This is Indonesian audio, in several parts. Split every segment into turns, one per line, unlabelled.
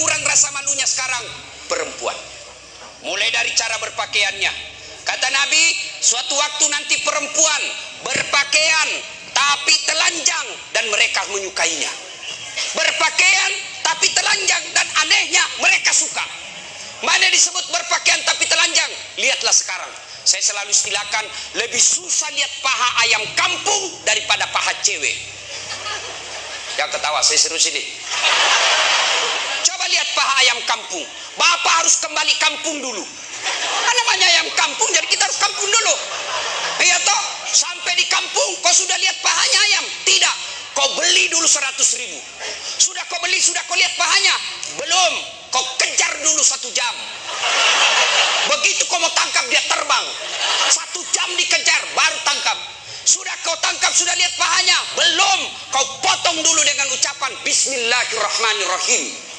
kurang rasa malunya sekarang perempuan. Mulai dari cara berpakaiannya. Kata Nabi, suatu waktu nanti perempuan berpakaian tapi telanjang dan mereka menyukainya. Berpakaian tapi telanjang dan anehnya mereka suka. Mana disebut berpakaian tapi telanjang? Lihatlah sekarang. Saya selalu istilahkan lebih susah lihat paha ayam kampung daripada paha cewek. Yang ketawa, saya serius ini. Lihat paha ayam kampung. Bapak harus kembali kampung dulu. Apa namanya ayam kampung, jadi kita harus kampung dulu. Iya toh, sampai di kampung, kau sudah lihat pahanya ayam? Tidak. Kau beli dulu 100 ribu. Sudah kau beli, sudah kau lihat pahanya? Belum. Kau kejar dulu satu jam. Begitu kau mau tangkap, dia terbang. Satu jam dikejar, baru tangkap. Sudah kau tangkap, sudah lihat pahanya? Belum. Kau potong dulu dengan ucapan Bismillahirrahmanirrahim.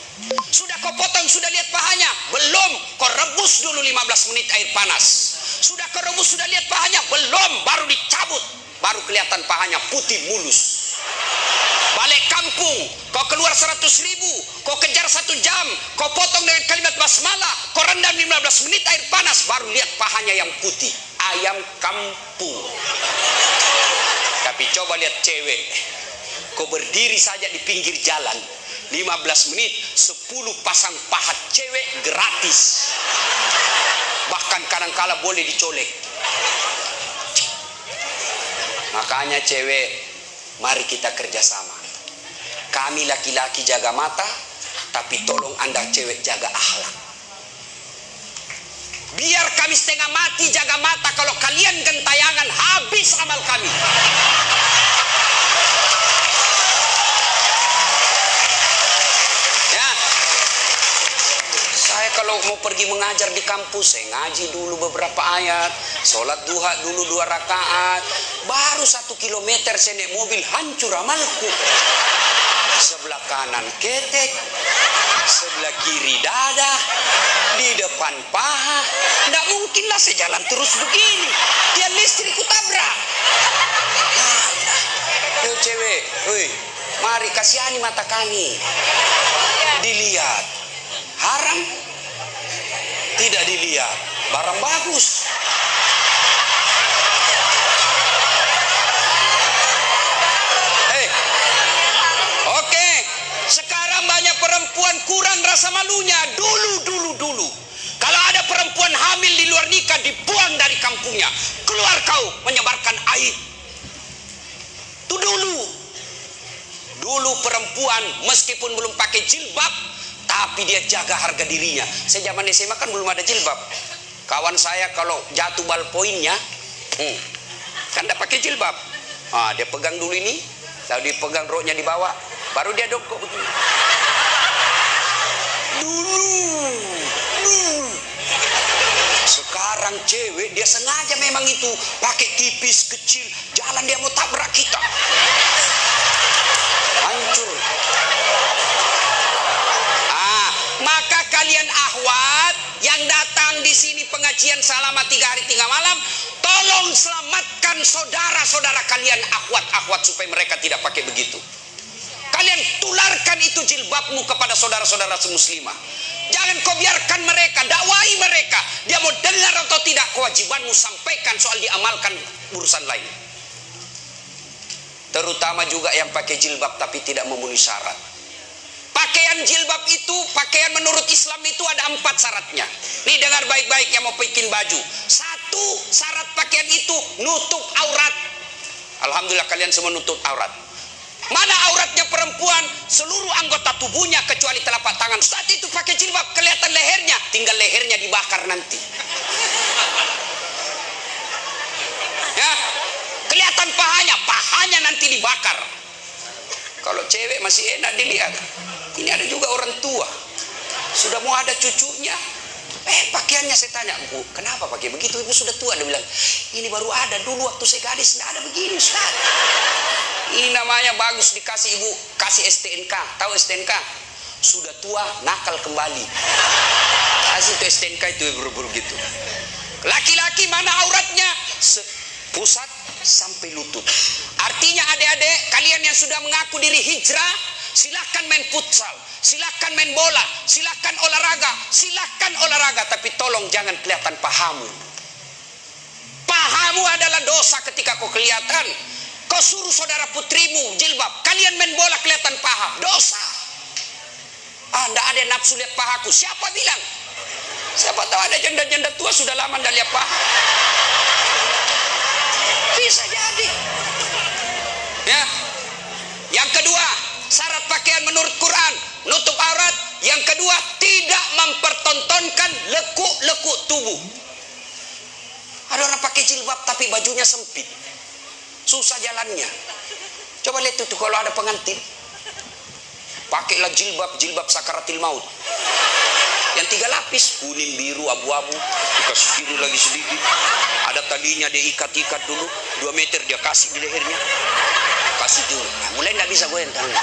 Sudah kau potong, sudah lihat pahanya? Belum. Kau rebus dulu 15 menit air panas. Sudah kau rebus, sudah lihat pahanya? Belum. Baru dicabut. Baru kelihatan pahanya putih mulus. Balik kampung, kau keluar 100 ribu, kau kejar satu jam, kau potong dengan kalimat basmalah, kau rendam 15 menit air panas, baru lihat pahanya yang putih. Ayam kampung. Tapi coba lihat cewek. Kau berdiri saja di pinggir jalan. 15 menit, 10 pasang pahat cewek gratis. Bahkan kadang-kala boleh dicolek. Makanya cewek, mari kita kerjasama. Kami laki-laki jaga mata, tapi tolong anda cewek jaga akhlak. Biar kami setengah mati jaga mata kalau kalian gentayangan habis amal kami. Kalau mau pergi mengajar di kampus, saya ngaji dulu beberapa ayat, sholat duha dulu dua rakaat, baru satu kilometer saya naik mobil hancur amalku. Sebelah kanan ketek, sebelah kiri dada, di depan paha. Tidak mungkinlah saya jalan terus begini. Dia listrik tabrak. Alah. cewek, woi, mari kasihani mata kami. Dilihat. Haram? Tidak dilihat. Barang bagus. Hei. Oke. Sekarang banyak perempuan kurang rasa malunya. Dulu, dulu, dulu. Kalau ada perempuan hamil di luar nikah dibuang dari kampungnya. Keluar kau menyebarkan aib. Itu dulu. Dulu perempuan meskipun belum pakai jilbab, tapi dia jaga harga dirinya. Saya zaman SMA kan belum ada jilbab. Kawan saya kalau jatuh ballpointnya, hmm, kan tidak pakai jilbab. Ah, dia pegang dulu ini, lalu dipegang roknya di bawah, baru dia dongkok begini. Dulu, dulu. Sekarang cewek dia sengaja memang itu pakai tipis kecil, jalan dia mau tabrak kita. Kalian ahwat yang datang di sini pengajian selama tiga hari tiga malam, tolong selamatkan saudara-saudara kalian ahwat-ahwat supaya mereka tidak pakai begitu. Kalian tularkan itu jilbabmu kepada saudara-saudara semuslimah. Jangan kau biarkan mereka, dakwai mereka. Dia mau dengar atau tidak, kewajibanmu sampaikan soal diamalkan urusan lain. Terutama juga yang pakai jilbab tapi tidak memenuhi syarat. Pakaian jilbab itu, pakaian menurut Islam itu ada empat syaratnya. Nih dengar baik-baik yang mau bikin baju. Satu syarat pakaian itu nutup aurat. Alhamdulillah kalian semua nutup aurat. Mana auratnya perempuan? Seluruh anggota tubuhnya kecuali telapak tangan. Saat itu pakai jilbab kelihatan lehernya, tinggal lehernya dibakar nanti. Ya, kelihatan pahanya, pahanya nanti dibakar. Kalau cewek masih enak dilihat. Ini ada juga orang tua. Sudah mau ada cucunya. Eh pakaiannya saya tanya, Bu, kenapa pakai begitu? Ibu sudah tua. Dia bilang, ini baru ada dulu waktu saya gadis. Tidak ada begini Ustaz. Ini namanya bagus dikasih ibu, kasih STNK. Tahu STNK? Sudah tua, nakal kembali. Kasih itu STNK itu buru-buru gitu. Laki-laki mana auratnya? Se pusat sampai lutut. Artinya adik-adik, kalian yang sudah mengaku diri hijrah, silahkan main futsal, silahkan main bola, silahkan olahraga, silahkan olahraga, tapi tolong jangan kelihatan pahamu. Pahamu adalah dosa ketika kau kelihatan. Kau suruh saudara putrimu jilbab, kalian main bola kelihatan paha, dosa. Ah, tidak ada nafsu lihat pahaku. Siapa bilang? Siapa tahu ada janda-janda tua sudah lama tidak lihat paha. Bisa jadi. Ya. Yang kedua, syarat pakaian menurut Quran, nutup aurat. Yang kedua, tidak mempertontonkan lekuk-lekuk tubuh. Ada orang pakai jilbab tapi bajunya sempit. Susah jalannya. Coba lihat itu kalau ada pengantin. Pakailah jilbab, jilbab sakaratil maut. Yang tiga lapis, kuning, biru, abu-abu. Dikasih biru lagi sedikit. Ada talinya dia ikat-ikat dulu. Dua meter dia kasih di lehernya. Kasih dulu. Nah, mulai nggak bisa gue tangan.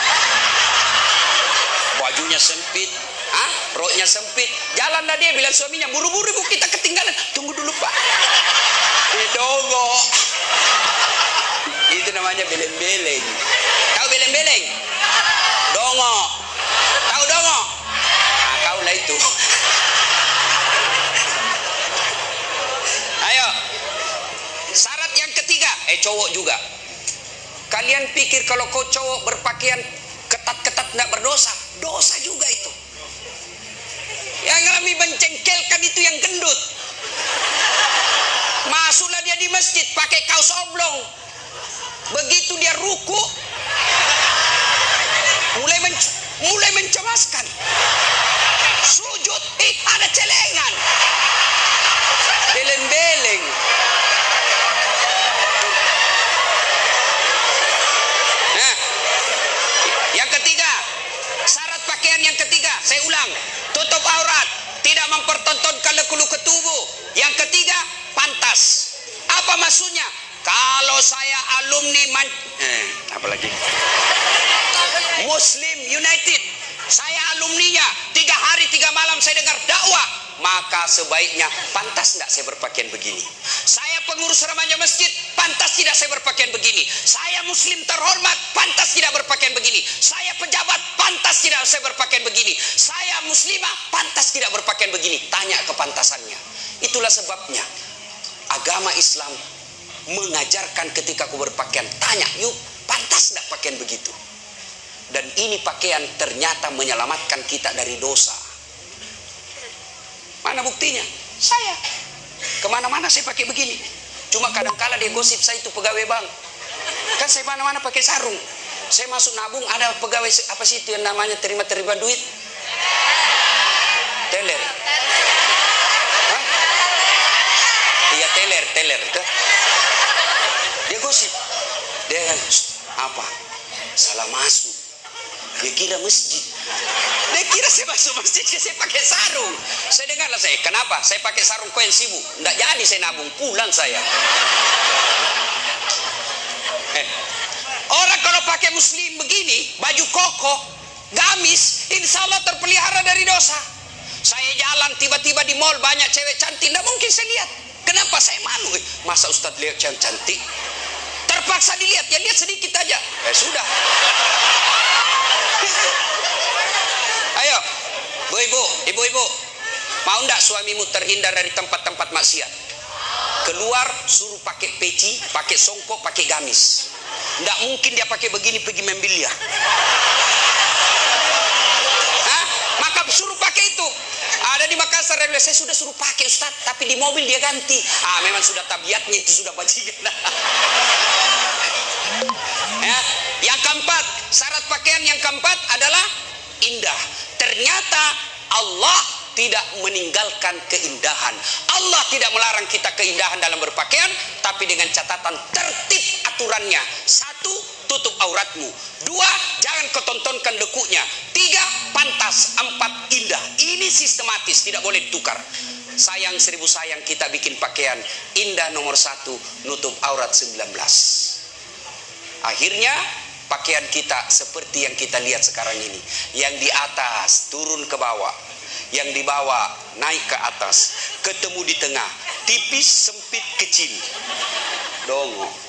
Bajunya sempit. Ah, roknya sempit. Jalan dah dia bilang suaminya, buru-buru ibu kita ketinggalan. Tunggu dulu pak. Dogo. Itu namanya beleng-beleng. Tahu beleng-beleng? Pikir kalau kau cowok berpakaian ketat-ketat tidak berdosa? Dosa juga itu. Yang kami mencengkelkan itu yang gendut. Masuklah dia di masjid pakai kaos oblong. Begitu dia ruku, mulai men mulai mencemaskan. Sujud, eh ada celengan. Maksudnya? Kalau saya alumni man eh, apalagi Muslim United, saya alumninya tiga hari tiga malam saya dengar dakwah, maka sebaiknya pantas tidak saya berpakaian begini. Saya pengurus remaja masjid, pantas tidak saya berpakaian begini. Saya Muslim terhormat, pantas tidak berpakaian begini. Saya pejabat, pantas tidak saya berpakaian begini. Saya Muslimah, pantas tidak berpakaian begini. Tanya kepantasannya. Itulah sebabnya agama Islam mengajarkan ketika aku berpakaian tanya yuk pantas tidak pakaian begitu? Dan ini pakaian ternyata menyelamatkan kita dari dosa. Mana buktinya? Saya. Ke mana-mana saya pakai begini. Cuma kadang-kala dia gosip saya itu pegawai bank. Kan saya mana-mana pakai sarung. Saya masuk nabung ada pegawai apa sih itu yang namanya terima-terima duit teler Hah? iya teler itu dia gosip. Dia kan apa? Salah masuk. Dia kira masjid. Dia kira saya masuk masjid saya pakai sarung. Saya dengarlah saya kenapa? Saya pakai sarung koin sibuk tidak jadi saya nabung pulang saya. Eh, orang kalau pakai muslim begini baju koko gamis insya Allah terpelihara dari dosa. Saya jalan tiba-tiba di mall banyak cewek cantik tidak mungkin saya lihat kenapa? Saya malu masa Ustadz lihat cewek cantik? Terpaksa dilihat ya lihat sedikit aja. Eh sudah. Ayo bu ibu ibu ibu mau ndak suamimu terhindar dari tempat-tempat maksiat? Keluar suruh pakai peci pakai songkok pakai gamis. Ndak mungkin dia pakai begini pergi main biliar Hah? maka suruh pakai itu ada di Makassar saya sudah suruh pakai Ustaz. Tapi di mobil dia ganti. Ah memang sudah tabiatnya itu sudah bajingan. Ya yang keempat syarat pakaian yang keempat adalah indah. Ternyata Allah tidak meninggalkan keindahan. Allah tidak melarang kita keindahan dalam berpakaian tapi dengan catatan tertib aturannya. Satu tutup auratmu. Dua jangan ketontonkan lekuknya. Tiga pantas. Empat indah. Ini sistematis tidak boleh ditukar. Sayang seribu sayang kita bikin pakaian indah nomor satu nutup aurat 19 akhirnya pakaian kita seperti yang kita lihat sekarang ini. Yang di atas turun ke bawah. Yang di bawah naik ke atas. Ketemu di tengah. Tipis sempit kecil. Dongo